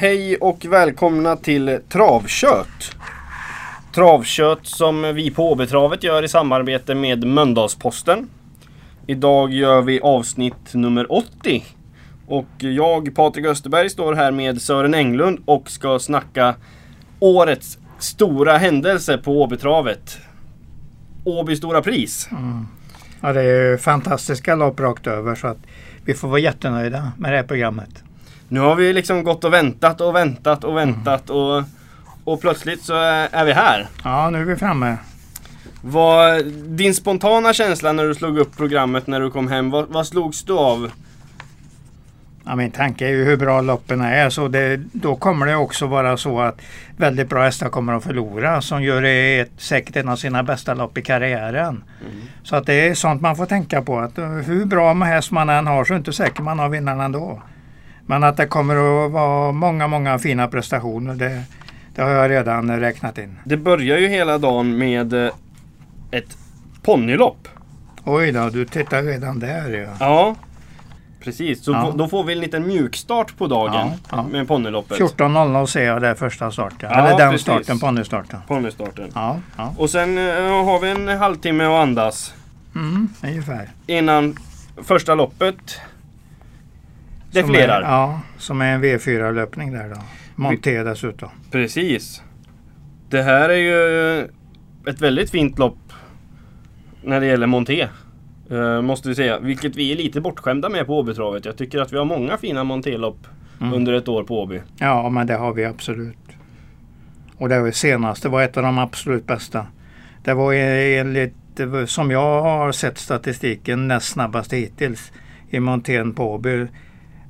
Hej och välkomna till Travkött. Travkött som vi på Åbytravet gör i samarbete med Mölndalsposten. Idag gör vi avsnitt nummer 80. Och jag, Patrik Österberg, står här med Sören Englund och ska snacka årets stora händelse på Åbytravet. Åby Stora Pris. Mm. Ja, det är ju fantastiska lopp rakt över så att vi får vara jättenöjda med det här programmet. Nu har vi liksom gått och väntat och väntat och väntat och, och plötsligt så är vi här. Ja, nu är vi framme. Vad, din spontana känsla när du slog upp programmet när du kom hem, vad, vad slogs du av? Ja, min tanke är ju hur bra loppen är. Så det, då kommer det också vara så att väldigt bra hästar kommer att förlora som gör det ett, säkert en av sina bästa lopp i karriären. Så att det är sånt man får tänka på. Att eh, hur bra häst man än har så är det inte säkert man har vinnaren ändå. Men att det kommer att vara många, många fina prestationer det, det har jag redan räknat in. Det börjar ju hela dagen med eh, ett ponnylopp. Oj då, du tittar redan där ja. Ja, precis. Så Ja. då får vi en liten mjukstart på dagen Ja, ja. med ponnyloppet. 14.00 ser jag där första starten. Ja, Eller den precis. starten, ponnystarten. Ponnystarten. Ja, ja. Och sen eh, har vi en halvtimme att andas Mm, ungefär. innan första loppet Som är, defilerar. ja, som är en V4-löpning där då. Monté dessutom. Precis. Det här är ju ett väldigt fint lopp när det gäller monté. eh, måste vi säga. Vilket vi är lite bortskämda med på Åbytravet. Jag tycker att vi har många fina montélopp Mm. under ett år på Åby. Ja, men det har vi absolut. Och det var senaste var ett av de absolut bästa. Det var enligt, som jag har sett statistiken, näst snabbaste hittills i montén på Åby.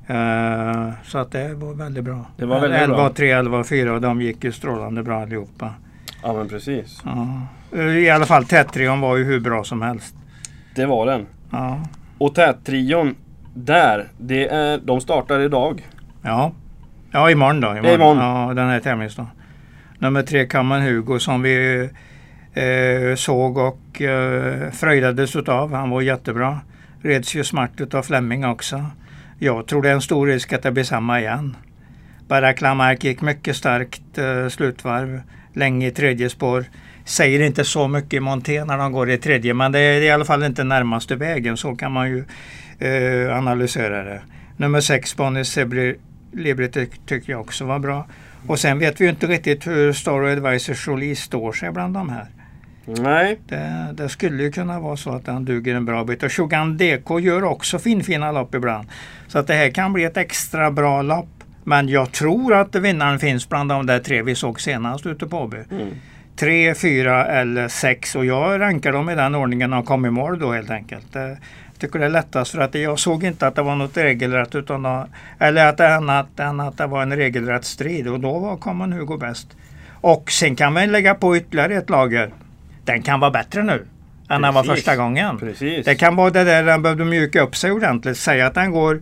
Eh, så att det var väldigt bra. Det var väldigt 11 bra. 3, 11 4 och de gick ju strålande bra allihopa. Ja men precis. Ja. I alla fall tättrion var ju hur bra som helst. Det var den. Ja, Och tättrion där, det är, de startar idag. ja. ja imorgon då. Imorgon. Imorgon. Ja, den här tävlingsdagen. Nummer tre, Kamman Hugo, som vi eh, såg och eh, fröjdades utav. Han var jättebra. Reds ju smart utav Flemming också. Jag tror det är en stor risk att det blir samma igen. Barack Lamarck gick mycket starkt eh, slutvarv. Länge i tredje spår. Säger inte så mycket i monté när de går i tredje men det är i alla fall inte närmaste vägen. Så kan man ju eh, analysera det. Nummer sex, Bonnie Sebri Libri ty- tycker jag också var bra. Och sen vet vi ju inte riktigt hur Star Advisor Jolie står sig bland de här. Nej, Det, det skulle ju kunna vara så att han duger en bra bit. Och Shogun DK gör också finfina lopp ibland. Så att det här kan bli ett extra bra lopp. Men jag tror att vinnaren finns bland de där tre vi såg senast ute på Åby. Mm. Tre, fyra eller sex och jag rankar dem i den ordningen de kom i mål då helt enkelt. Eh, Jag tycker det är lättast för att jag såg inte att det var något regelrätt utan då, eller att annat än att det var en regelrätt strid och då var Common Hugo bäst. Och sen kan man lägga på ytterligare ett lager. Den kan vara bättre nu än den var första gången. precis. Det kan vara det där den behövde mjuka upp sig ordentligt. Säga att den går,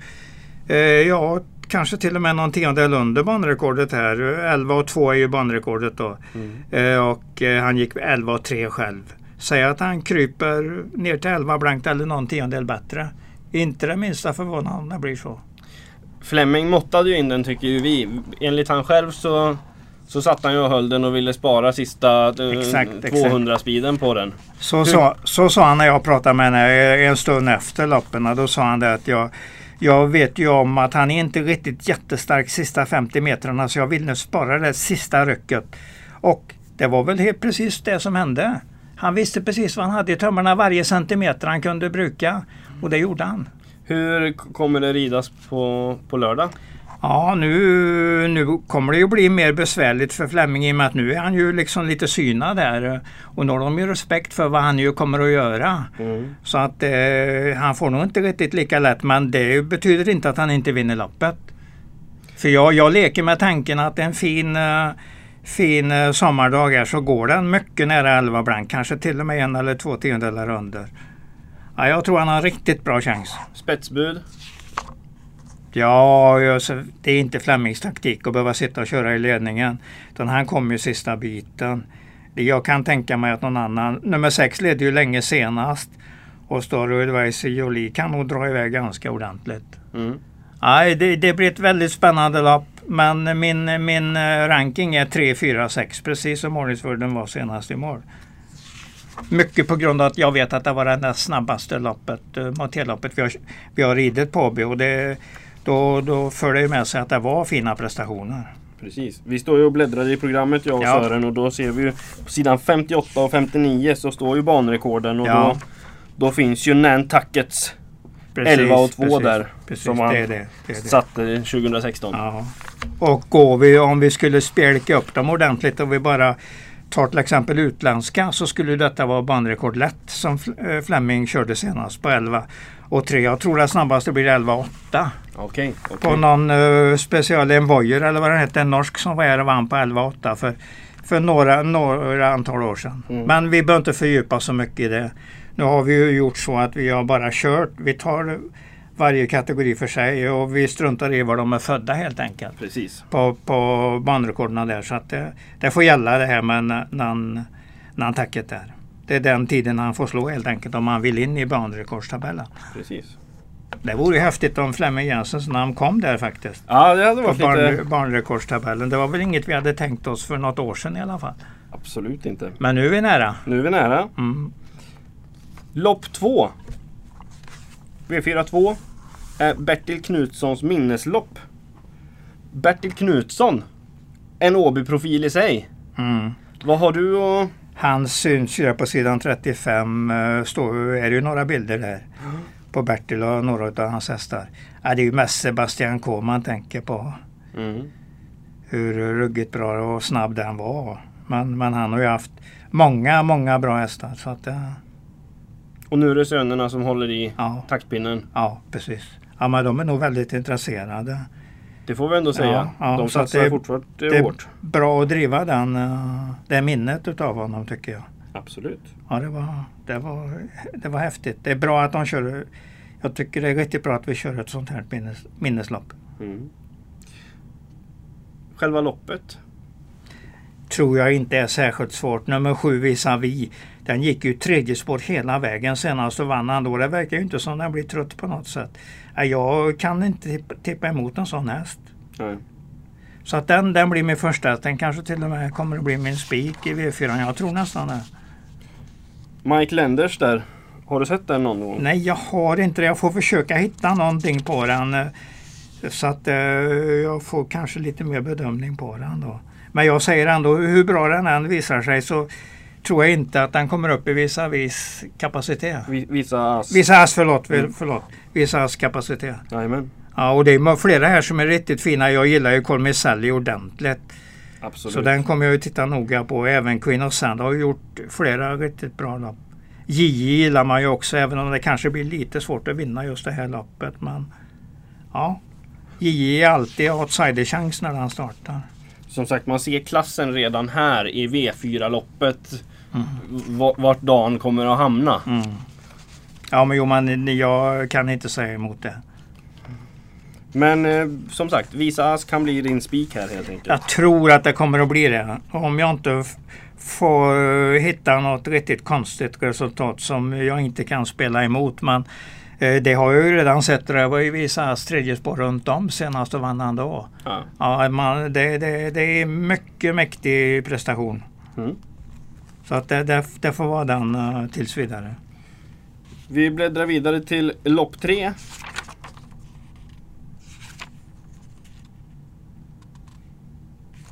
eh, ja kanske till och med någon tiondel under banrekordet här. 11 och 2 är ju banrekordet då. Mm. Eh, och eh, han gick 11 och 3 själv. Säga att han kryper ner till 11 blankt eller någon tiondel bättre. Inte det minsta förvånande om det blir så. Fleming måttade ju in den tycker ju vi. Enligt han själv så, så satt han ju och höll den och ville spara sista eh, Exakt, exakt. 200 speeden på den. Så, så, så sa han när jag pratade med henne eh, en stund efter loppen. Då sa han det att jag, jag vet ju om att han är inte riktigt jättestark sista 50 metrarna så jag vill nu spara det sista rycket. Och det var väl helt precis det som hände. Han visste precis vad han hade i tömmarna varje centimeter han kunde bruka. Och det gjorde han. Hur kommer det ridas på, på lördag? Ja, nu, nu kommer det ju bli mer besvärligt för Flemming i och med att nu är han ju liksom lite synad där. Och nu har de ju respekt för vad han ju kommer att göra. Mm. Så att eh, han får nog inte riktigt lika lätt men det betyder inte att han inte vinner loppet. För jag, jag leker med tanken att en fin, eh, fin eh, sommardag här så går den mycket nära 11 blank. Kanske till och med en eller två tiondelar under. Ja, jag tror han har riktigt bra chans. Spetsbud? Ja, det är inte Flemmings taktik att behöva sitta och köra i ledningen. Utan han kommer ju sista biten. Jag kan tänka mig att någon annan, nummer sex ledde ju länge senast. Och Star Advice Jolie kan nog dra iväg ganska ordentligt. Mm. Nej, det, det blir ett väldigt spännande lopp. men min, min eh, ranking är 3, 4, 6 precis som ordningsföljden var senast i mål. Mycket på grund av att jag vet att det var det snabbaste loppet, uh, motélloppet vi har, vi har ridit på och det, då, då för det ju med sig att det var fina prestationer. Precis. Vi står ju och bläddrar i programmet jag och Ja. Sören och då ser vi ju på sidan 58 och 59 så står ju banrekorden och Ja. då, då finns ju Nantuckets Precis, 11 och 2 precis, där. Precis, som han det det. det. satte 2016. Ja. Och går vi, om vi skulle spjälka upp dem ordentligt och vi bara tar till exempel utländska så skulle detta vara banrekord lätt som eh, Fleming körde senast på 11 och 3. Jag tror att snabbaste blir 11 och 8 Okej. okej. på någon uh, speciell Envoyer eller vad den hette, en norsk som var här och vann på 11 och 8 för, för några, några antal år sedan. Mm. Men vi behöver inte fördjupa så mycket i det. Nu har vi ju gjort så att vi har bara kört. Vi tar varje kategori för sig och vi struntar i var de är födda helt enkelt Precis. på, på banrekorden där. Så att det, det får gälla det här med nan- nan- Nantucket där. Det är den tiden han får slå helt enkelt om han vill in i banrekordstabellen. Precis. Det vore ju häftigt om Flemming Jensens namn kom där faktiskt. Ja, det hade På varit barn, lite... barnrekordstabellen. Det var väl inget vi hade tänkt oss för något år sedan i alla fall. Absolut inte. Men nu är vi nära. Nu är vi nära. Mm. Lopp 2. V42 är Bertil Knutssons minneslopp. Bertil Knutsson. En Åby-profil i sig. Mm. Vad har du och... Han syns ju där på sidan 35. eh, Står, är det ju några bilder där. På Bertil och några av hans hästar. Ja, det är ju mest Sebastian K man tänker på. Mm. Hur ruggigt bra och snabb den var. Men, men han har ju haft många, många bra hästar. Så att, eh, Och nu är det sönerna som håller i ja, taktpinnen. ja, precis. Ja, men de är nog väldigt intresserade. Det får vi ändå säga. Ja, ja, De satsar det- fortfarande det- hårt. Bra att driva den, eh, det minnet utav honom tycker jag. Absolut. Ja, det var, det, var, det var häftigt. Det är bra att de kör. Jag tycker det är riktigt bra att vi kör ett sånt här minnes, minneslopp. Mm. Själva loppet. Tror jag inte är särskilt svårt. Nummer sju visar vi. Den gick ju tredje spår hela vägen senast och vann han då. Det verkar ju inte som den blir trött på något sätt. Ja, Jag kan inte tippa, emot en sån häst. Nej. Så att den, den blir min första. häst. Den kanske till och med kommer att bli min spik i V4. Jag tror nästan det. Mike Lenders där. Har du sett den någon gång? Nej, jag har inte det. Jag får försöka hitta någonting på den. Så att eh, jag får kanske lite mer bedömning på den då. Men jag säger ändå, hur bra den än visar sig så tror jag inte att den kommer upp i vissa vis kapacitet. Vissa ass, förlåt, Mm. förlåt. Vissa ass kapacitet. Jajamän. Ja, och det är flera här som är riktigt fina. Jag gillar ju Colmicelli ordentligt. Absolut. Så den kommer jag ju titta noga på. Även Queen of Sand har gjort flera riktigt bra lopp. JJ gillar man ju också även om det kanske blir lite svårt att vinna just det här loppet. Men ja, JJ är alltid outsiderchans när han startar. Som sagt, man ser klassen redan här i V4-loppet. Mm. va- Vart dagen kommer att hamna. Mm. Ja men jo, men jag kan inte säga emot det. Men eh, som sagt, Visa Ass kan bli din spik här helt enkelt. Jag tror att det kommer att bli det. Om jag inte får hitta något riktigt konstigt resultat som jag inte kan spela emot. Men eh, det har jag ju redan sett. Det var ju Visas tredje spår runt om senast och vann han då. Ja. Ja, man, det, det, det är mycket mäktig prestation. Mm. Så att det, det, det får vara den uh, tills vidare. Vi bläddrar vidare till lopp tre.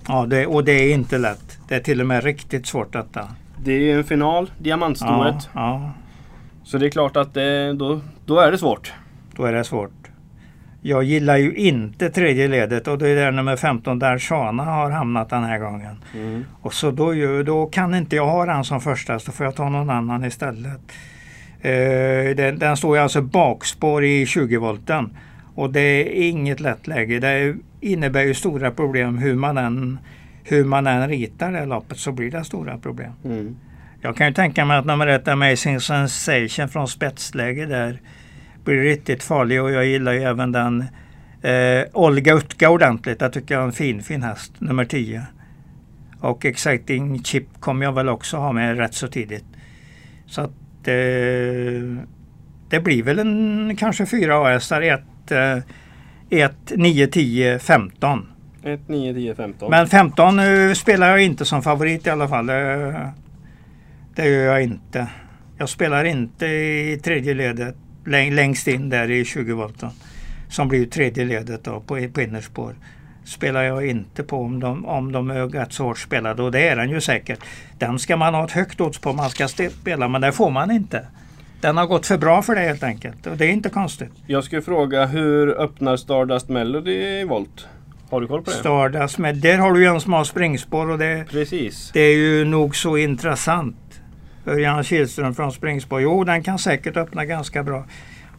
Ja, det, och det är inte lätt. Det är till och med riktigt svårt detta. Det är en final, diamantstoet. Ja, ja, Så det är klart att det, då, då är det svårt. då är det svårt. Jag gillar ju inte tredje ledet och det är där nummer 15 där Shana har hamnat den här gången. Mm. Och så då, då kan inte jag ha den som första så får jag ta någon annan istället. Eh, den, den står ju alltså bakspår i 20 volten. Och det är inget lätt läge. Det innebär ju stora problem hur man än, hur man än ritar det loppet så blir det stora problem. Mm. Jag kan ju tänka mig att nummer ett Amazing Sensation från spetsläge där blir riktigt farlig och jag gillar ju även den eh, Olga Utka ordentligt. Jag tycker jag är en fin fin häst, nummer 10. Och Exciting Chip kommer jag väl också ha med rätt så tidigt. Så att eh, det blir väl en kanske fyra A-hästar, 1, 1, 9, 10, 15. 1, 9, 10, 15. Men 15 eh, spelar jag inte som favorit i alla fall. Det, det gör jag inte. Jag spelar inte i tredje ledet längst in där i 20 volten. Som blir tredje ledet då, på, på innerspår. Spelar jag inte på om de, om de är rätt så hårt spelade och det är den ju säkert. Den ska man ha ett högt odds på man ska spela men det får man inte. Den har gått för bra för det helt enkelt och det är inte konstigt. Jag skulle fråga hur öppnar Stardust Melody i volt? Har du koll på det? Stardust med, där har du ju en som har springspår och det, Precis. det är ju nog så intressant. Örjan Kihlström från springspår. Jo, den kan säkert öppna ganska bra.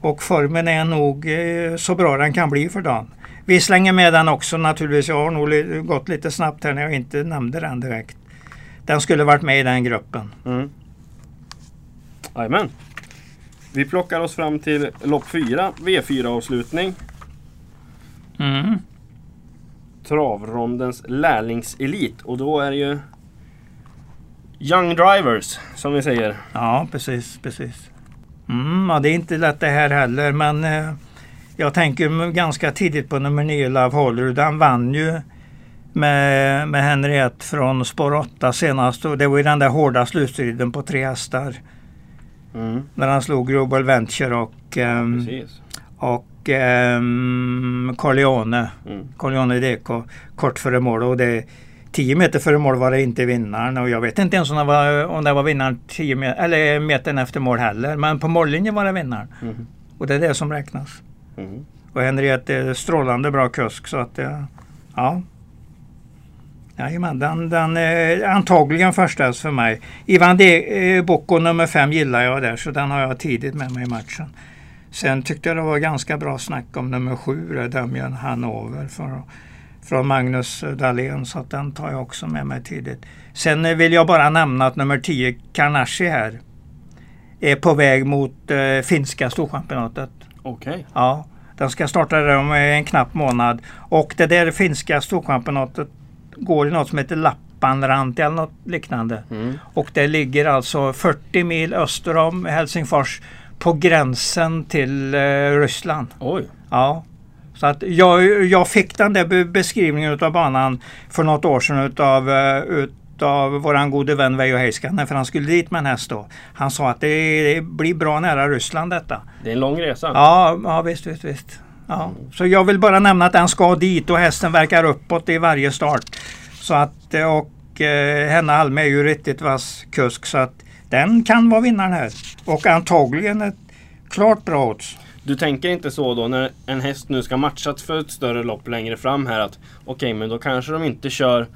Och formen är nog eh, så bra den kan bli för dagen. Vi slänger med den också naturligtvis. Jag har nog gått lite snabbt här när jag inte nämnde den direkt. Den skulle varit med i den gruppen. Mm. Vi plockar oss fram till lopp 4, V4-avslutning. Mm. Travrondens lärlingselit. Och då är det ju Young Drivers, som vi säger. Ja, precis, precis. Mm, ja, det är inte lätt det här heller, men eh, jag tänker ganska tidigt på nummer 9, Love Hollywood. Den vann ju med, med Henriette från spår 8 senast. Och det var ju den där hårda slutstriden på tre hästar. Mm. När han slog Global Venture och, ehm, Precis. och ehm, Corleone. Mm. Corleone Deco kort före mål. Och det, 10 meter före mål var det inte vinnaren. Och jag vet inte ens om det var, om det var vinnaren 10 meter, eller metern efter mål heller. Men på mållinjen var det vinnaren. Mm. Och det är det som räknas. Mm. Och Henriette är strålande bra kusk så att det, ja. Jajamän, den, den är antagligen första häst för mig. Ivan De, eh, Bocco nummer fem gillar jag där så den har jag tidigt med mig i matchen. Sen tyckte jag det var ganska bra snack om nummer sju, Damian Hanover från, från Magnus Dahlén så att den tar jag också med mig tidigt. Sen vill jag bara nämna att nummer 10, Karnashi här, är på väg mot eh, finska storchampionatet. Okej. Ja, den ska starta där om en knapp månad. Och det där finska storchampionatet går i något som heter Lappanranti eller något liknande. Mm. Och det ligger alltså 40 mil öster om Helsingfors på gränsen till eh, Ryssland. Oj. Ja. Så att jag, jag fick den där be- beskrivningen utav banan för något år sedan utav, eh, utav våran gode vän Veijo Heiskanen för han skulle dit med en häst då. Han sa att det, blir bra nära Ryssland detta. Det är en lång resa. Ja, ja visst, visst, visst. Ja. Så jag vill bara nämna att den ska dit och hästen verkar uppåt i varje start. Så att, och eh, Henna Alme är ju riktigt vass kusk så att den kan vara vinnaren här. Och antagligen ett klart bra odds. Du tänker inte så då när en häst nu ska matchas för ett större lopp längre fram här att okej, men då kanske de inte kör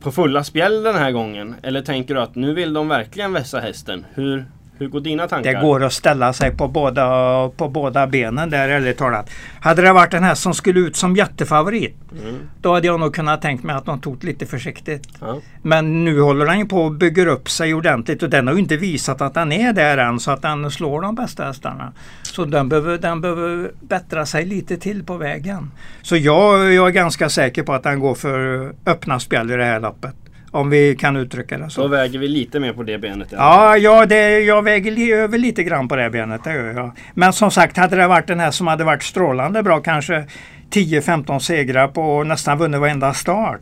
på fulla spjäll den här gången. Eller tänker du att nu vill de verkligen vässa hästen? Hur, hur går dina tankar? Det går att ställa sig på båda, på båda benen där ärligt talat. Hade det varit en häst som skulle ut som jättefavorit Mm. då hade jag nog kunnat tänkt mig att de tog lite försiktigt. Ja. Men nu håller den ju på och bygger upp sig ordentligt och den har ju inte visat att den är där än så att den slår de bästa hästarna. Så den behöver, den behöver bättra sig lite till på vägen. Så jag, jag är ganska säker på att den går för öppna spjäll i det här loppet. Om vi kan uttrycka det Då så. väger vi lite mer på det benet. Ja, ja det, jag väger över lite grann på det benet, det gör jag. Men som sagt, hade det varit den här som hade varit strålande bra, kanske 10-15 segrar på och nästan vunnit varenda start.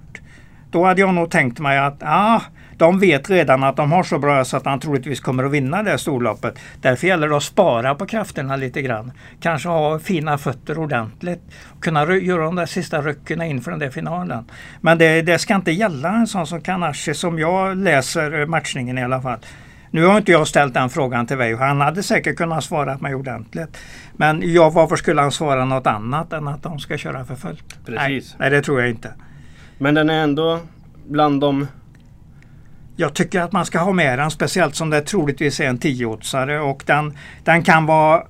Då hade jag nog tänkt mig att ah, de vet redan att de har så bra så att han troligtvis kommer att vinna det storloppet. Därför gäller det att spara på krafterna lite grann. Kanske ha fina fötter ordentligt. Kunna göra de där sista rycken inför den där finalen. Men det, det ska inte gälla en sån som Kanashi som jag läser matchningen i alla fall. Nu har inte jag ställt den frågan till Veijo. Han hade säkert kunnat svara mig ordentligt. Men ja, varför skulle han svara något annat än att de ska köra för fullt? Precis. Nej, nej, det tror jag inte. Men den är ändå bland de... Jag tycker att man ska ha med den, speciellt som det troligtvis är en tioåtsare och den, den kan vara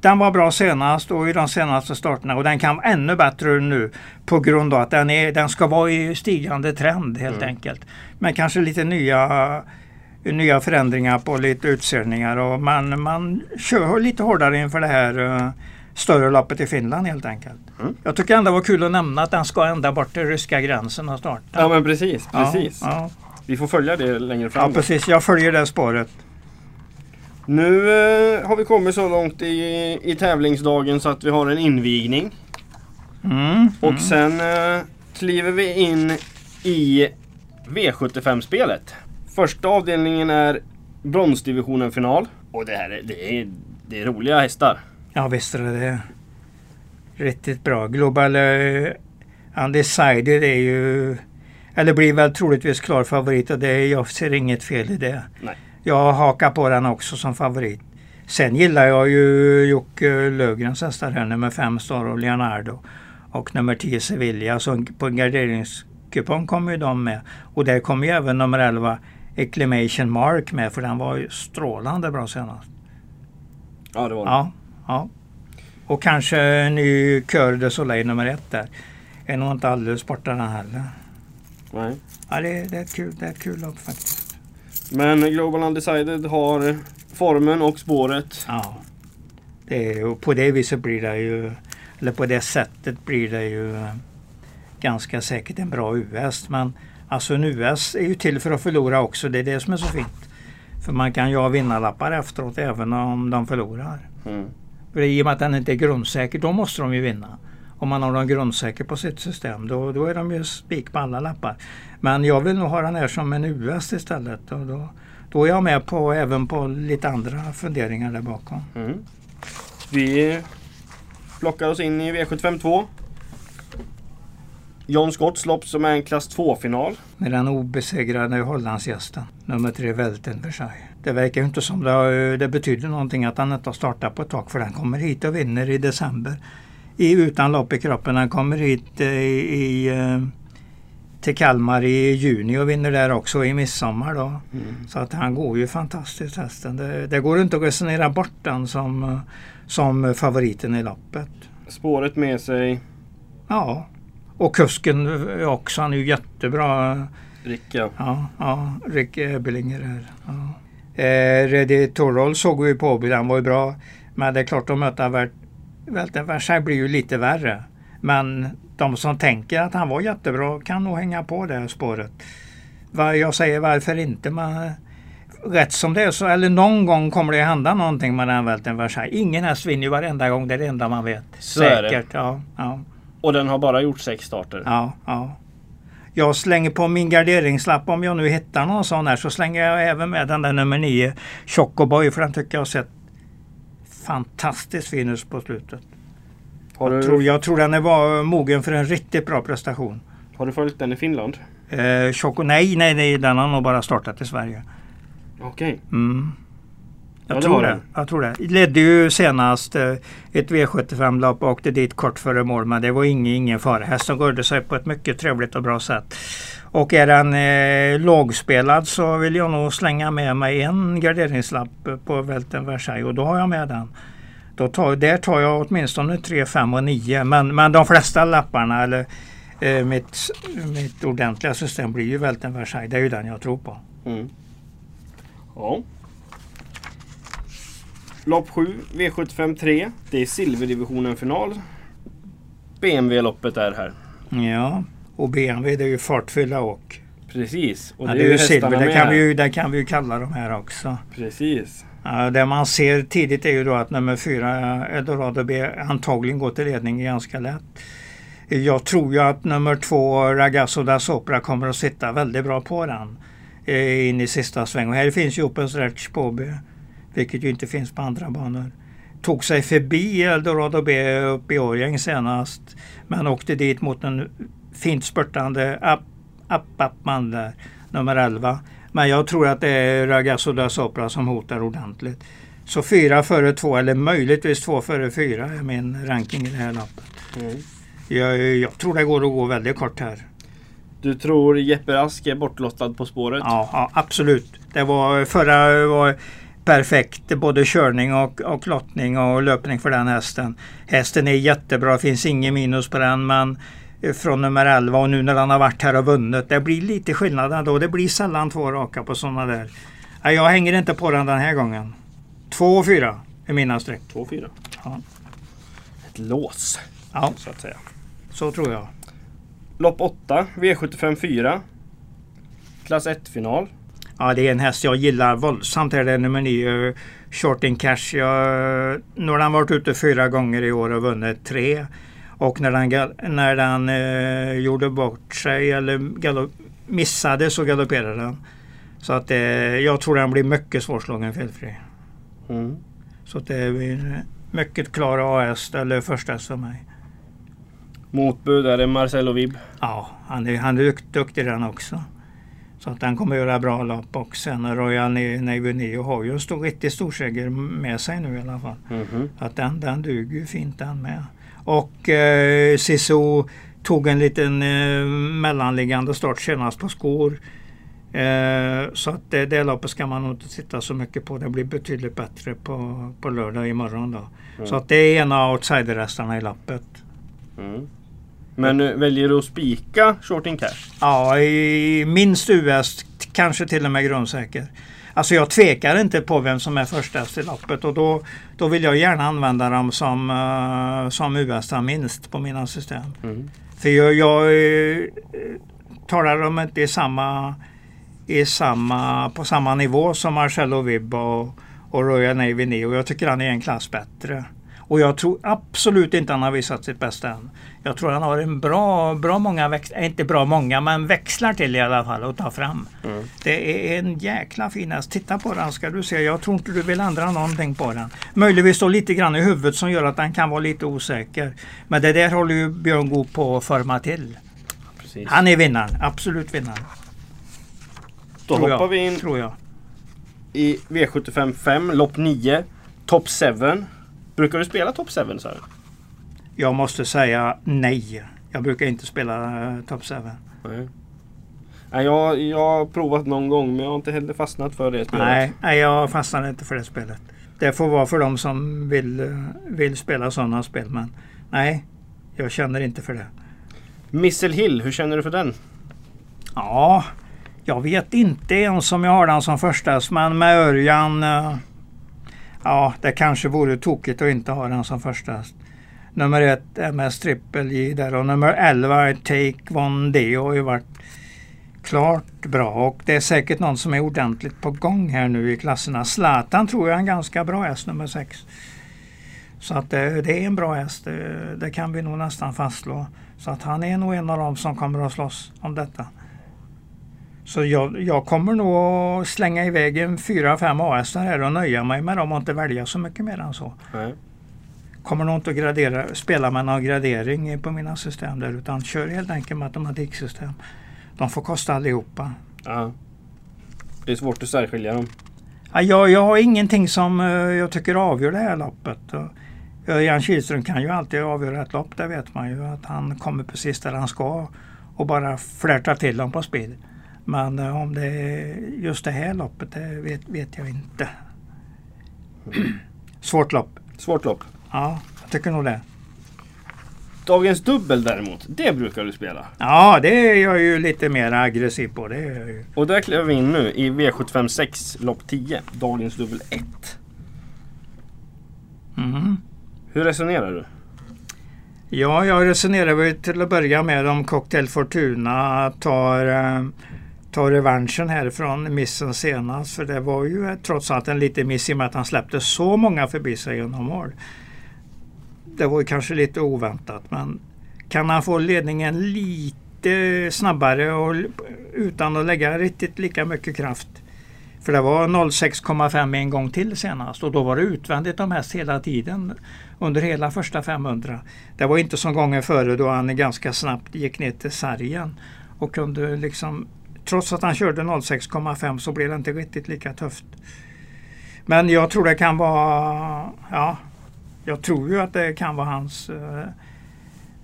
den var bra senast och i de senaste starterna och den kan vara ännu bättre nu på grund av att den, är, den ska vara i stigande trend helt Mm. enkelt. Men kanske lite nya, nya förändringar på lite utseendningar och man, man kör lite hårdare inför det här eh, större loppet i Finland helt enkelt. Mm. Jag tycker ändå det var kul att nämna att den ska ända bort till ryska gränsen och starta. Ja men precis, precis. Ja, ja. Vi får följa det längre fram. ja precis, jag följer det spåret. Nu eh, har vi kommit så långt i, i tävlingsdagen så att vi har en invigning. Mm. Och sen eh, kliver vi in i V75-spelet. Första avdelningen är bronsdivisionen final. Och det här är, det är, det är roliga hästar. Ja visst är det det. Riktigt bra. Global uh, Undecided är ju, eller blir väl troligtvis klar favorit och det, jag ser inget fel i det. Nej. Jag hakar på den också som favorit. Sen gillar jag ju Jocke Lövgrens hästar här, nummer 5 Star och Leonardo och nummer 10 Sevilla. Så på en garderingskupong kommer ju de med. Och där kommer ju även nummer 11 Acclimation Mark med för den var ju strålande bra senast. Ja, det var det. Ja, ja. Och kanske ny Cœur de Soleil nummer ett där. Är nog inte alldeles borta den heller. Nej. Ja, det, det är ett kul, det är ett kul lopp faktiskt. Men Global Undecided har formen och spåret. Ja. Det är, och på det viset blir det ju, eller på det sättet blir det ju eh, ganska säkert en bra US. Men alltså en US är ju till för att förlora också. Det är det som är så fint. För man kan ju ha vinnarlappar efteråt även om de förlorar. Mm. För I och med att den inte är grundsäker, då måste de ju vinna. Om man har dem grundsäker på sitt system, då, då är de ju spik på alla lappar. Men jag vill nog ha den här som en US istället. Och då, då är jag med på även på lite andra funderingar där bakom. Mm. Vi plockar oss in i V75 2. John Scotts lopp som är en klass 2-final. Med den obesegrade Hollandsgästen, nummer tre Welten Versailles. Det verkar ju inte som det, det betyder någonting att han inte har startat på ett tag för den kommer hit och vinner i december. I, utan lopp i kroppen. Han kommer hit eh, i, eh, till Kalmar i juni och vinner där också i midsommar. Då. Mm. Så att han går ju fantastiskt hästen. Det, det går inte att resonera bort den som, eh, som favoriten i loppet. Spåret med sig Ja, och kusken också. Han är ju jättebra. Ricka. Ja, ja Rick Ebelinger här. Ja. Eh, Ready Torroll såg vi på den var ju bra. Men det är klart att möta Vält- Välten Versailles blir ju lite värre. Men de som tänker att han var jättebra kan nog hänga på det här spåret. Jag säger varför inte. Men rätt som det är så, eller någon gång kommer det hända någonting med den Välten Versailles. Ingen häst vinner ju varenda gång, det är det enda man vet. Så. Säkert, ja. ja. Och den har bara gjort sex starter. Ja, ja. Jag slänger på min garderingslapp om jag nu hittar någon sån här så slänger jag även med den där nummer 9 Chocoboy för den tycker jag har sett fantastiskt fin ut på slutet. Har, Jag tror, jag tror den var mogen för en riktigt bra prestation. har du följt den i Finland? Eh, Choco, nej, nej, nej, den har nog bara startat i Sverige. Okej. Mm. Jag, Ja, det tror det. den. jag tror det. Ledde ju senast eh, ett V75-lopp och åkte dit kort före mål men det var ingen, ingen fara. Hästen rörde sig på ett mycket trevligt och bra sätt. Och är den eh, lågspelad så vill jag nog slänga med mig en garderingslapp på Välten Versailles och då har jag med den. Då tar, där tar jag åtminstone 3, 5 och 9 men, men de flesta lapparna eller eh, mitt, mitt ordentliga system blir ju Välten Versailles. Det är ju den jag tror på. Mm. Ja. Lopp 7, V75 3. Det är silverdivisionen final. BMW-loppet är här. Ja, och BMW det är ju fartfylla och. Precis. Och Ja, det är ju silver, det kan, vi ju, det kan vi ju kalla de här också. Precis. Ja, det man ser tidigt är ju då att nummer fyra Eldorado B antagligen går till ledning ganska lätt. Jag tror ju att nummer två Ragazzo da Sopra kommer att sitta väldigt bra på den eh, in i sista sväng. Och här finns ju Open Stretch på vilket ju inte finns på andra banor. Tog sig förbi Eldorado B uppe i Årjäng senast men åkte dit mot en fint spurtande App App Appman där, nummer 11. Men jag tror att det är Ragazzo da Sopra som hotar ordentligt. Så fyra före två eller möjligtvis två före fyra är min ranking i det här loppet. Mm. Jag, jag tror det går att gå väldigt kort här. Du tror Jeppe Rask är bortlottad på spåret? Ja, ja absolut. Det var, förra var perfekt. Både körning och, och lottning och löpning för den hästen. Hästen är jättebra, finns ingen minus på den. Men från nummer 11 och nu när han har varit här och vunnit. Det blir lite skillnad ändå. Det blir sällan två raka på sådana där. Jag hänger inte på den den här gången. Två och fyra är mina streck. 2-4. Ja. Ett lås, Ja, så att säga. så tror jag. Lopp 8, V75 4. Klass 1-final. Ja, det är en häst jag gillar våldsamt. Här. Det är nummer 9, Short in Cash. Jag, nu har han varit ute fyra gånger i år och vunnit tre. Och när den, när den eh, gjorde bort sig eller galopp, missade så galopperade den. Så att eh, jag tror den blir mycket svårslagen felfri. Mm. Så det blir mycket klar AS eller första häst för mig. Motbud är det Marcelo Vib. Ja, han är, han är dukt- duktig den också. Så att den kommer göra bra lopp och sen Royal Navy Neo har ju en stor, riktigt stor seger med sig nu i alla fall. Mhm. Att den, den duger ju fint den med. Och eh, Sisu tog en liten eh, mellanliggande start senast på skor. Eh, så att det, det loppet ska man nog inte titta så mycket på. Det blir betydligt bättre på, på lördag imorgon då. Så att det är en av outsiderhästarna i loppet. Mm. Men eh, väljer du att spika Shorting Cash? Ja, i minst US, kanske till och med grundsäker. Alltså jag tvekar inte på vem som är först i loppet och då, då vill jag gärna använda dem som, uh, som US minst på mina system. Mm. För jag, jag eh, talar om inte i samma, i samma, på samma nivå som Marcello Vibb och, och Royal Navy Neo. Jag tycker han är en klass bättre. Och jag tror absolut inte han har visat sitt bästa än. Jag tror han har en bra, bra många växlar, inte bra många, men växlar till i alla fall att ta fram. Mm. Det är en jäkla fin häst. Titta på den ska du se. Jag tror inte du vill ändra någonting på den. Möjligtvis då lite grann i huvudet som gör att den kan vara lite osäker. Men det där håller ju Björn Goop på att forma till. Precis. Han är vinnaren, absolut vinnaren. Då tror hoppar jag, vi in Tror jag. i V75 5, lopp 9, Top 7. Brukar du spela Top 7 så här? Jag måste säga nej. Jag brukar inte spela uh, Top 7. Nej. Nej, jag, jag har provat någon gång men jag har inte heller fastnat för det spelet. Nej, nej, jag fastnar inte för det spelet. Det får vara för de som vill, eh, vill spela sådana spel. Men nej, jag känner inte för det. Missile Hill, hur känner du för den? Ja, jag vet inte ens om jag har den som första men med Örjan eh, Ja, det kanske vore tokigt att inte ha den som första Nummer ett MS Triple J där och nummer 11 Take One D har ju varit klart bra och det är säkert någon som är ordentligt på gång här nu i klasserna. Zlatan tror jag är en ganska bra häst nummer 6. Så att det, det är en bra häst, det, det kan vi nog nästan fastslå. Så att han är nog en av dem som kommer att slåss om detta. Så jag, jag kommer nog att slänga iväg en fyra, fem A-hästar här och nöja mig med dem och inte välja så mycket mer än så. Nej. Kommer nog inte att gradera, spela med någon gradering på mina system där utan kör helt enkelt matematiksystem. De får kosta allihopa. Ja. Det är svårt att särskilja dem. Ja, jag, jag har ingenting som eh, jag tycker avgör det här loppet. Och, ja, Jan Kihlström kan ju alltid avgöra ett lopp, det vet man ju. Att han kommer precis där han ska och bara flörtar till dem på speed. Men eh, om det är just det här loppet, det vet, vet jag inte. Svårt lopp. Svårt lopp. Ja, jag tycker nog det. Dagens dubbel däremot, det brukar du spela. Ja, det är jag ju lite mer aggressiv på. Det är. Och där kliver vi in nu i V75 6, lopp 10. Dagens dubbel 1. Mhm. Hur resonerar du? Ja, jag resonerar väl till att börja med om Cocktail Fortuna tar, eh, ta revanschen här från missen senast. För det var ju trots allt en liten miss i och med att han släppte så många förbi sig genom mål. Det var ju kanske lite oväntat men kan han få ledningen lite snabbare och utan att lägga riktigt lika mycket kraft. För det var 06,5 en gång till senast och då var det utvändigt om häst hela tiden under hela första 500. Det var inte som gången före då han ganska snabbt gick ner till sargen och kunde liksom Trots att han körde 06,5 så blev det inte riktigt lika tufft. Men jag tror det kan vara Ja, jag tror ju att det kan vara hans eh,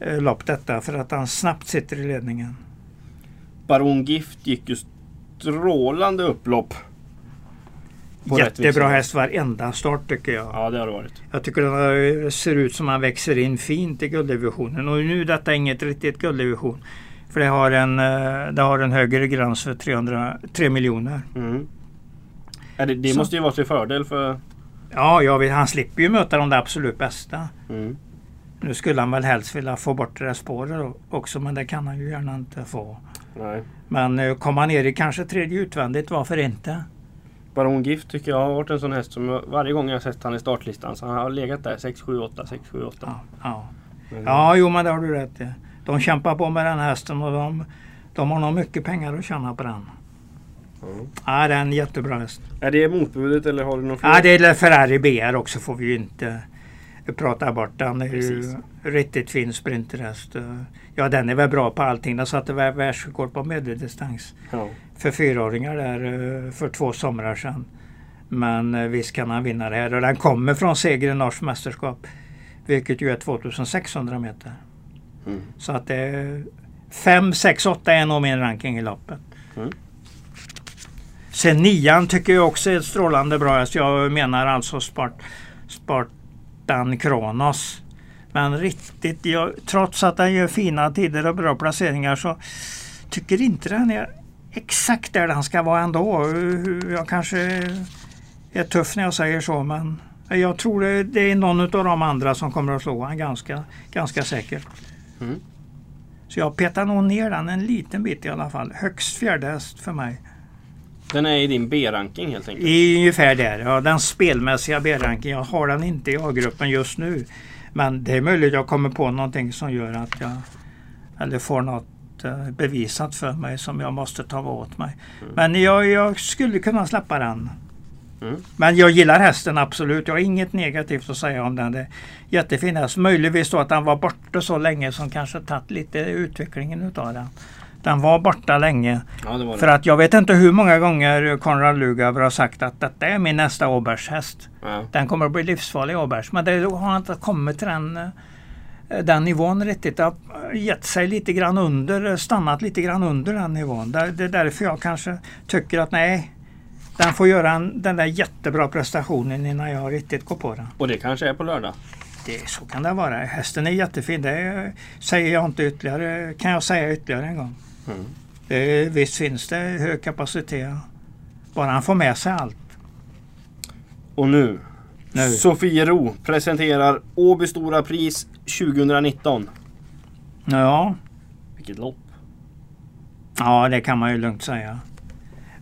eh, lopp detta för att han snabbt sitter i ledningen. Baron Gift gick ju strålande upplopp. Jättebra häst varenda start tycker jag. Ja, det har det varit. Jag tycker den ser ut som han växer in fint i gulddivisionen. Och nu är detta inget riktigt gulddivision. För det har en, eh, det har en högre gräns för 300, 3 miljoner. Mm. Ja, det det måste ju vara till fördel för... Ja, jag vet, han slipper ju möta de där absolut bästa. Mm. Nu skulle han väl helst vilja få bort det där spåret också, men det kan han ju gärna inte få. Nej. Men eh, komma han ner i kanske tredje utvändigt, varför inte? Baron Gift tycker jag har varit en sån häst som varje gång jag sett han i startlistan så han har legat där 6, 7, 8, 6, 7, 8. Ja, ja. Ja, jo men det har du rätt i. De kämpar på med den hästen och de, de har nog mycket pengar att tjäna på den. Ja. Ja, det är en jättebra häst. Är det motbudet eller har du någon fler? Ja, det är Ferrari BR också får vi ju inte prata bort. Den är Precis. ju riktigt fin sprinterhäst. Ja, den är väl bra på allting. Den satte världsrekord på medeldistans Ja. för fyraåringar där eh, för två somrar sedan. Men eh, visst kan han vinna det här och den kommer från seger i norskt mästerskap. Vilket ju är 2600 meter. Mm. Så att det är 5, 6, 8 är nog min ranking i loppet. Mm. Sen nian tycker jag också är ett strålande bra häst. Jag menar alltså Spart, Spartan Kronos. Men riktigt, jag, trots att den gör fina tider och bra placeringar så tycker inte den är exakt där den ska vara ändå. Jag kanske är tuff när jag säger så men jag tror det, är någon av de andra som kommer att slå han ganska, ganska säkert. Mm. Så jag petar nog ner den en liten bit i alla fall. Högst fjärde häst för mig. Den är i din B-ranking helt enkelt. I ungefär där. Ja, den spelmässiga B-ranken. Jag har den inte i A-gruppen just nu. Men det är möjligt jag kommer på någonting som gör att jag eller får något eh, bevisat för mig som jag måste ta åt mig. Men jag, jag skulle kunna släppa den. Mm. Men jag gillar hästen absolut. Jag har inget negativt att säga om den. Det är jättefin häst. Möjligtvis då att den var borta så länge som kanske tagit lite utvecklingen utav den. Den var borta länge. Ja, det var För det. att jag vet inte hur många gånger Konrad Lugauer har sagt att detta är min nästa Åbergshäst. Ja. Den kommer att bli livsfarlig Åbergs. Men det har inte kommit till den, den nivån riktigt. Det har gett sig lite grann under, stannat lite grann under den nivån. Det, det är därför jag kanske tycker att nej, den får göra en, den där jättebra prestationen innan jag riktigt går på den. Och det kanske är på lördag. Det, så kan det vara. Hästen är jättefin. Det säger jag inte ytterligare. Kan jag säga ytterligare en gång. Mm. Det, visst finns det hög kapacitet. Bara han får med sig allt. Och nu. Nu. Sofiero presenterar Åby Stora Pris 2019. Ja, Vilket lopp. ja, det kan man ju lugnt säga.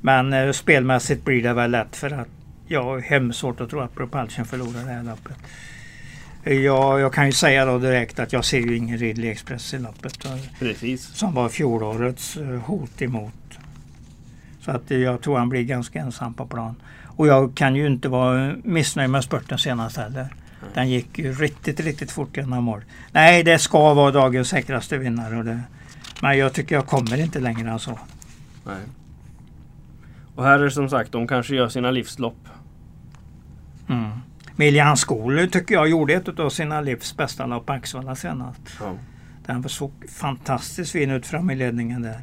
Men eh, spelmässigt blir det väl lätt för att jag har hemskt svårt att tro att Propulsion förlorar det här loppet. Jag, jag kan ju säga då direkt att jag ser ju ingen Ridley Express i loppet. Och- Precis. Som var fjolårets eh, hot emot. Så att eh, jag tror han blir ganska ensam på plan. Och jag kan ju inte vara missnöjd med spurten senast heller. Den gick ju riktigt, riktigt fort genom mål. Nej, det ska vara dagens säkraste vinnare. Det, men jag tycker jag kommer inte längre än så. Nej. Och här är det som sagt, de kanske gör sina livslopp. Mm. Miljan Skolu tycker jag gjorde ett av sina livs bästa lopp på Axevalla senast. Ja. Den såg fantastiskt fin ut fram i ledningen där.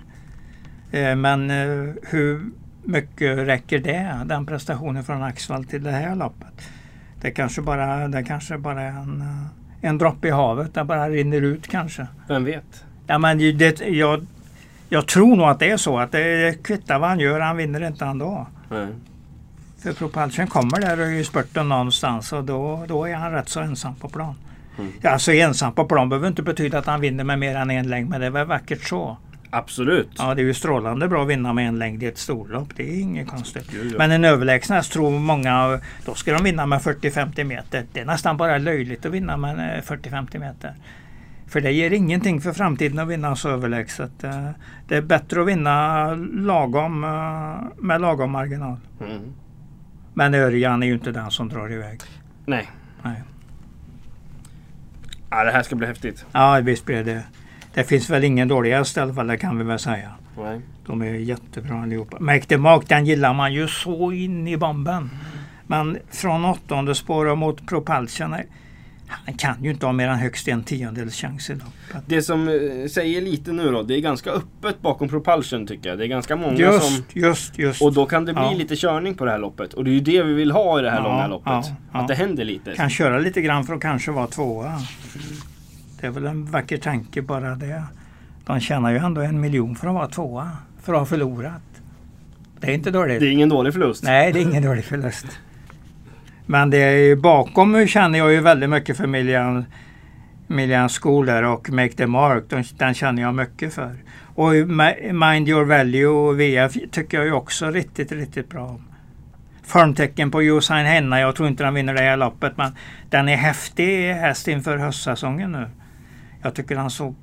Eh, Men eh, hur mycket räcker det, den prestationen från Axvall till det här loppet? Det kanske bara, det kanske bara är en, eh, en droppe i havet. Det bara rinner ut kanske. Vem vet? Ja, men det, jag, jag tror nog att det är så att det kvittar vad han gör. Han vinner inte ändå. Nej. För Propulsion kommer där i spurten någonstans och då, då är han rätt så ensam på plan. Mm. Ja, alltså ensam på plan behöver inte betyda att han vinner med mer än en längd men det är väl vackert så. Absolut. Ja, det är ju strålande bra att vinna med en längd i ett storlopp. Det är inget konstigt. Jo, jo. Men en överlägsen häst tror många, då ska de vinna med 40-50 meter. Det är nästan bara löjligt att vinna med eh, 40-50 meter. För det ger ingenting för framtiden att vinna så överlägset. Eh, Det är bättre att vinna lagom eh, med lagom marginal. Mm. Men Örjan är ju inte den som drar iväg. Nej. Nej. Ja, det här ska bli häftigt. Ja, visst blir det. Det finns väl ingen dålig häst i alla fall, det kan vi väl säga. Nej. De är jättebra allihopa. Märkte Mark, den gillar man ju så in i bomben. Men från åttonde spår och mot Propulsion, han kan ju inte ha mer än högst en tiondels chans i loppet. Det som eh, säger lite nu då, det är ganska öppet bakom Propulsion tycker jag. Det är ganska många som... Just, just, just. Och då kan det bli Ja. lite körning på det här loppet. Och det är ju det vi vill ha i det här Ja, långa loppet. ja. Att det händer lite. Kan köra lite grann för att kanske vara tvåa. Det är väl en vacker tanke bara det. De tjänar ju ändå en miljon för att vara tvåa. För att ha förlorat. Det är inte dåligt. Det är ingen dålig förlust. Nej, det är ingen dålig förlust. Men det är bakom känner jag ju väldigt mycket för Millian, Millian Scholar och Make the Mark. Den, den känner jag mycket för. Och Mind Your Value och VF tycker jag ju också riktigt, riktigt bra om. Formtecken på Josain Henna. Jag tror inte den vinner det här loppet men den är häftig häst inför höstsäsongen nu. Jag tycker han såg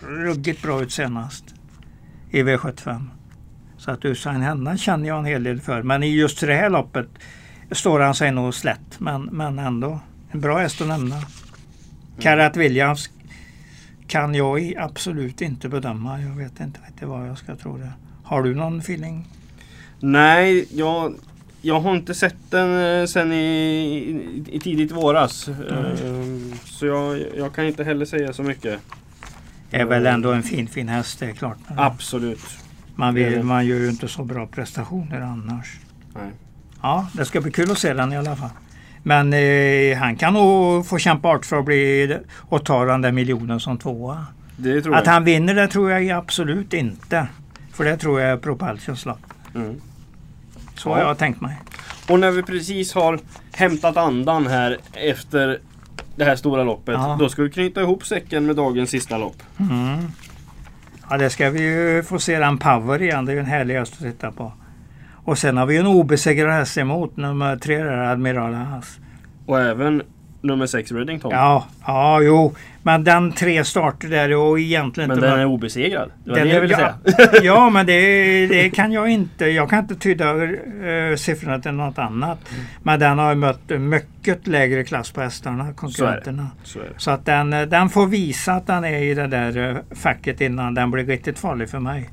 ruggigt bra ut senast i V75. Så att Usain Henna känner jag en hel del för. Men i just det här loppet står han sig nog slätt. Men, men ändå en bra häst att nämna. Karat Williams kan jag absolut inte bedöma. Jag vet inte riktigt vad jag ska tro det. Har du någon feeling? Nej, jag, jag har inte sett den eh, sen i, i, i tidigt våras. Mm. Så jag, jag kan inte heller säga så mycket. Det är väl ändå en fin fin häst, det är klart. Absolut. Man, vill, man gör ju inte så bra prestationer annars. Nej. Ja, det ska bli kul att se den i alla fall. Men eh, han kan nog få kämpa hårt för att bli och ta den där miljonen som tvåa. Att jag. han vinner det tror jag absolut inte. För det tror jag är Propulsions lopp. Mm. Så Ja. har jag tänkt mig. Och när vi precis har hämtat andan här efter det här stora loppet. Ja. Då ska vi knyta ihop säcken med dagens sista lopp. Mm. Ja, det ska vi ju få se den Power igen. Det är ju en härlig häst att titta på. Och sen har vi en obesegrad häst emot. Nummer tre där, Admiral Haas. Och även nummer 6 Reddington. Ja, ja, jo. Men den tre starter där och egentligen Men inte... den var- är obesegrad. Det var Den det jag ville ja, säga. ja, men det, det kan jag inte. Jag kan inte tyda uh, siffrorna till något annat. Men den har mött mycket lägre klass på hästarna, konkurrenterna. Så det. Så att den, eh, den får visa att den är i det där eh, facket innan den blir riktigt farlig för mig.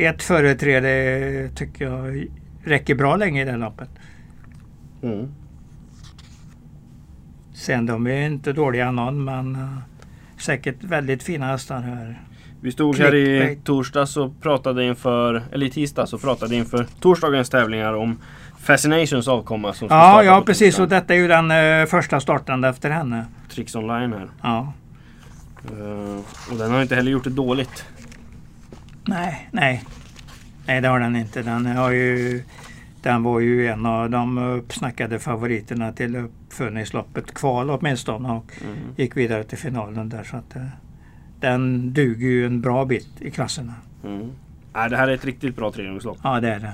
Ett företräde tycker jag räcker bra länge i det loppet. Mm. Sen de är inte dåliga någon men eh, säkert väldigt fina hästar här. Vi stod här i torsdags och pratade inför, eller i tisdags och pratade inför torsdagens tävlingar om Fascinations avkomma som ska Ja, starta ja precis och detta är ju den eh, första startande efter henne. Tricks online här. Ja. Eh, och den har inte heller gjort det dåligt. Nej, nej. Nej, det har den inte. Den, har ju, den var ju en av de uppsnackade favoriterna till uppföljningsloppet. Kval åtminstone och Mm. gick vidare till finalen där. Så att, eh, den duger ju en bra bit i klasserna. Mm. Nej, det här är ett riktigt bra trehjulslopp. Ja, det är det.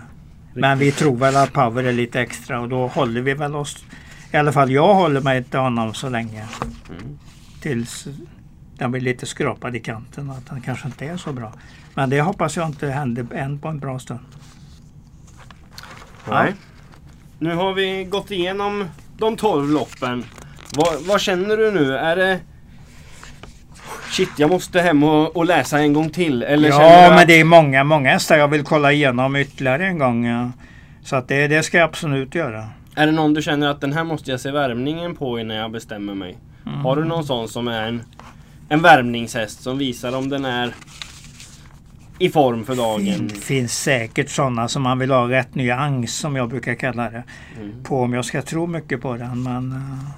Men vi tror väl att Power är lite extra och då håller vi väl oss. I alla fall jag håller mig till honom så länge. Mm. Tills den blir lite skrapad i kanten och att den kanske inte är så bra. Men det hoppas jag inte händer än på en bra stund. Ja. Nej. Nu har vi gått igenom de 12 loppen. Vad, vad känner du nu? Är det... Shit, jag måste hem och, och läsa en gång till. Eller Ja, men det är många, många hästar jag vill kolla igenom ytterligare en gång. Ja. Så att det, det ska jag absolut göra. Är det någon du känner att den här måste jag se värmningen på innan jag bestämmer mig? Mm. Har du någon sån som är en, en värmningshäst som visar om den är i form för dagen? Det finns säkert sådana som man vill ha rätt nyans som jag brukar kalla det. Mm. På om jag ska tro mycket på den. Men, eh,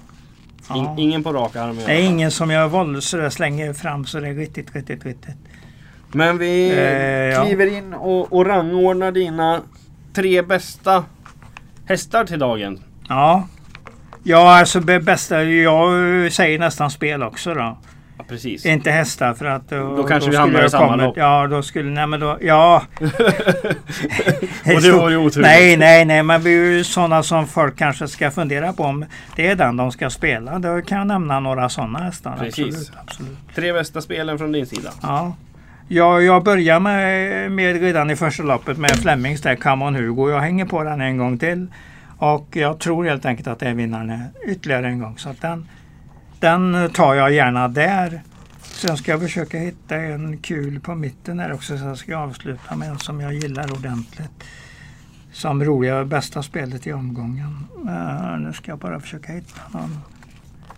ja. In, ingen på rak arm Det är ingen som jag våld så jag slänger fram så det är riktigt, riktigt, riktigt. Men vi Eh, ja. kliver in och, och rangordnar dina tre bästa hästar till dagen. Ja. Ja, alltså bästa. Jag säger nästan spel också då. Precis. Inte hästar för att då, Då kanske vi skulle hamnar i samma lopp. Ja, då skulle... Nej men då... Ja. Och det var ju oturligt. Nej, nej, nej. Men vi är ju sådana som folk kanske ska fundera på om det är den de ska spela. Då kan jag nämna några sådana hästar. Precis. Absolut, absolut. Tre bästa spelen från din sida. Ja. Ja, jag börjar med, med redan i första loppet med Flemings där, Come on Hugo. Jag hänger på den en gång till. Och jag tror helt enkelt att det är vinnaren ytterligare en gång. Så den, den tar jag gärna där. Sen ska jag försöka hitta en kul på mitten här också. Sen ska jag avsluta med en som jag gillar ordentligt. Som roliga bästa spelet i omgången. Uh, nu ska jag bara försöka hitta någon.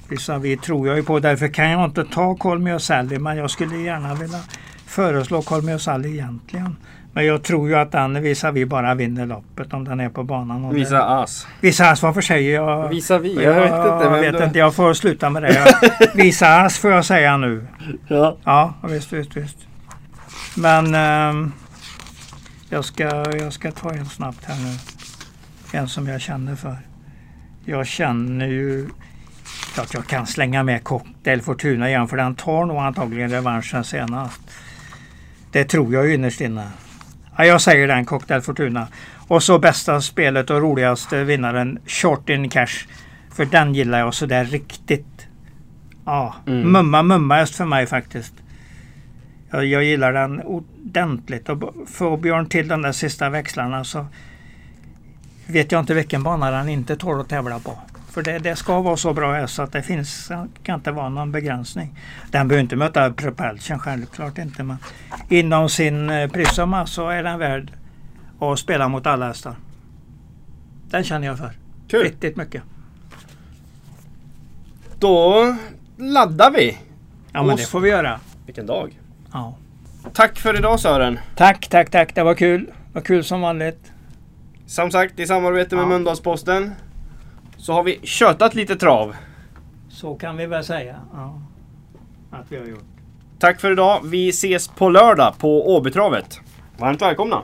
Vissa vi tror jag ju på. Därför kan jag inte ta Colmy och Sally. Men jag skulle gärna vilja föreslå Colmy och Sally egentligen. Men jag tror ju att den visar vi bara vinner loppet om den är på banan. Och Visa ass. visa ass, varför säger jag? Visa vi? Jag vet inte. Jag vet då- inte, jag får sluta med det. Jag, visa ass får jag säga nu. Ja. Ja, visst, visst, visst. Men ehm, jag, ska, jag ska ta en snabbt här nu. En som jag känner för. Jag känner ju klart jag kan slänga med Cocktail Fortuna igen för den tar nog antagligen revanschen senast. Det tror jag ju innerst inne. Ja, jag säger den Cocktail Fortuna. Och så bästa spelet och roligaste vinnaren Short in Cash. För den gillar jag sådär riktigt. Ja, Mm. mumma mumma häst för mig faktiskt. Jag, jag gillar den ordentligt. Och får Björn till de där sista växlarna så vet jag inte vilken bana den inte tål att tävla på. För det, det ska vara så bra så att det finns, kan inte vara någon begränsning. Den behöver inte möta Propulsion självklart inte men inom sin eh, prisumma så är den värd att spela mot alla hästar. Den känner jag för. Kul! Riktigt mycket. Då laddar vi. Ja men Och det får vi göra. Vilken dag. Ja. Tack för idag Sören. Tack, tack, tack. Det var kul. Det var kul som vanligt. Som sagt i samarbete med Ja. Mölndalsposten så har vi tjötat lite trav. Så kan vi väl säga. Ja. Att vi har gjort. Tack för idag. Vi ses på lördag på Åbytravet. Varmt välkomna!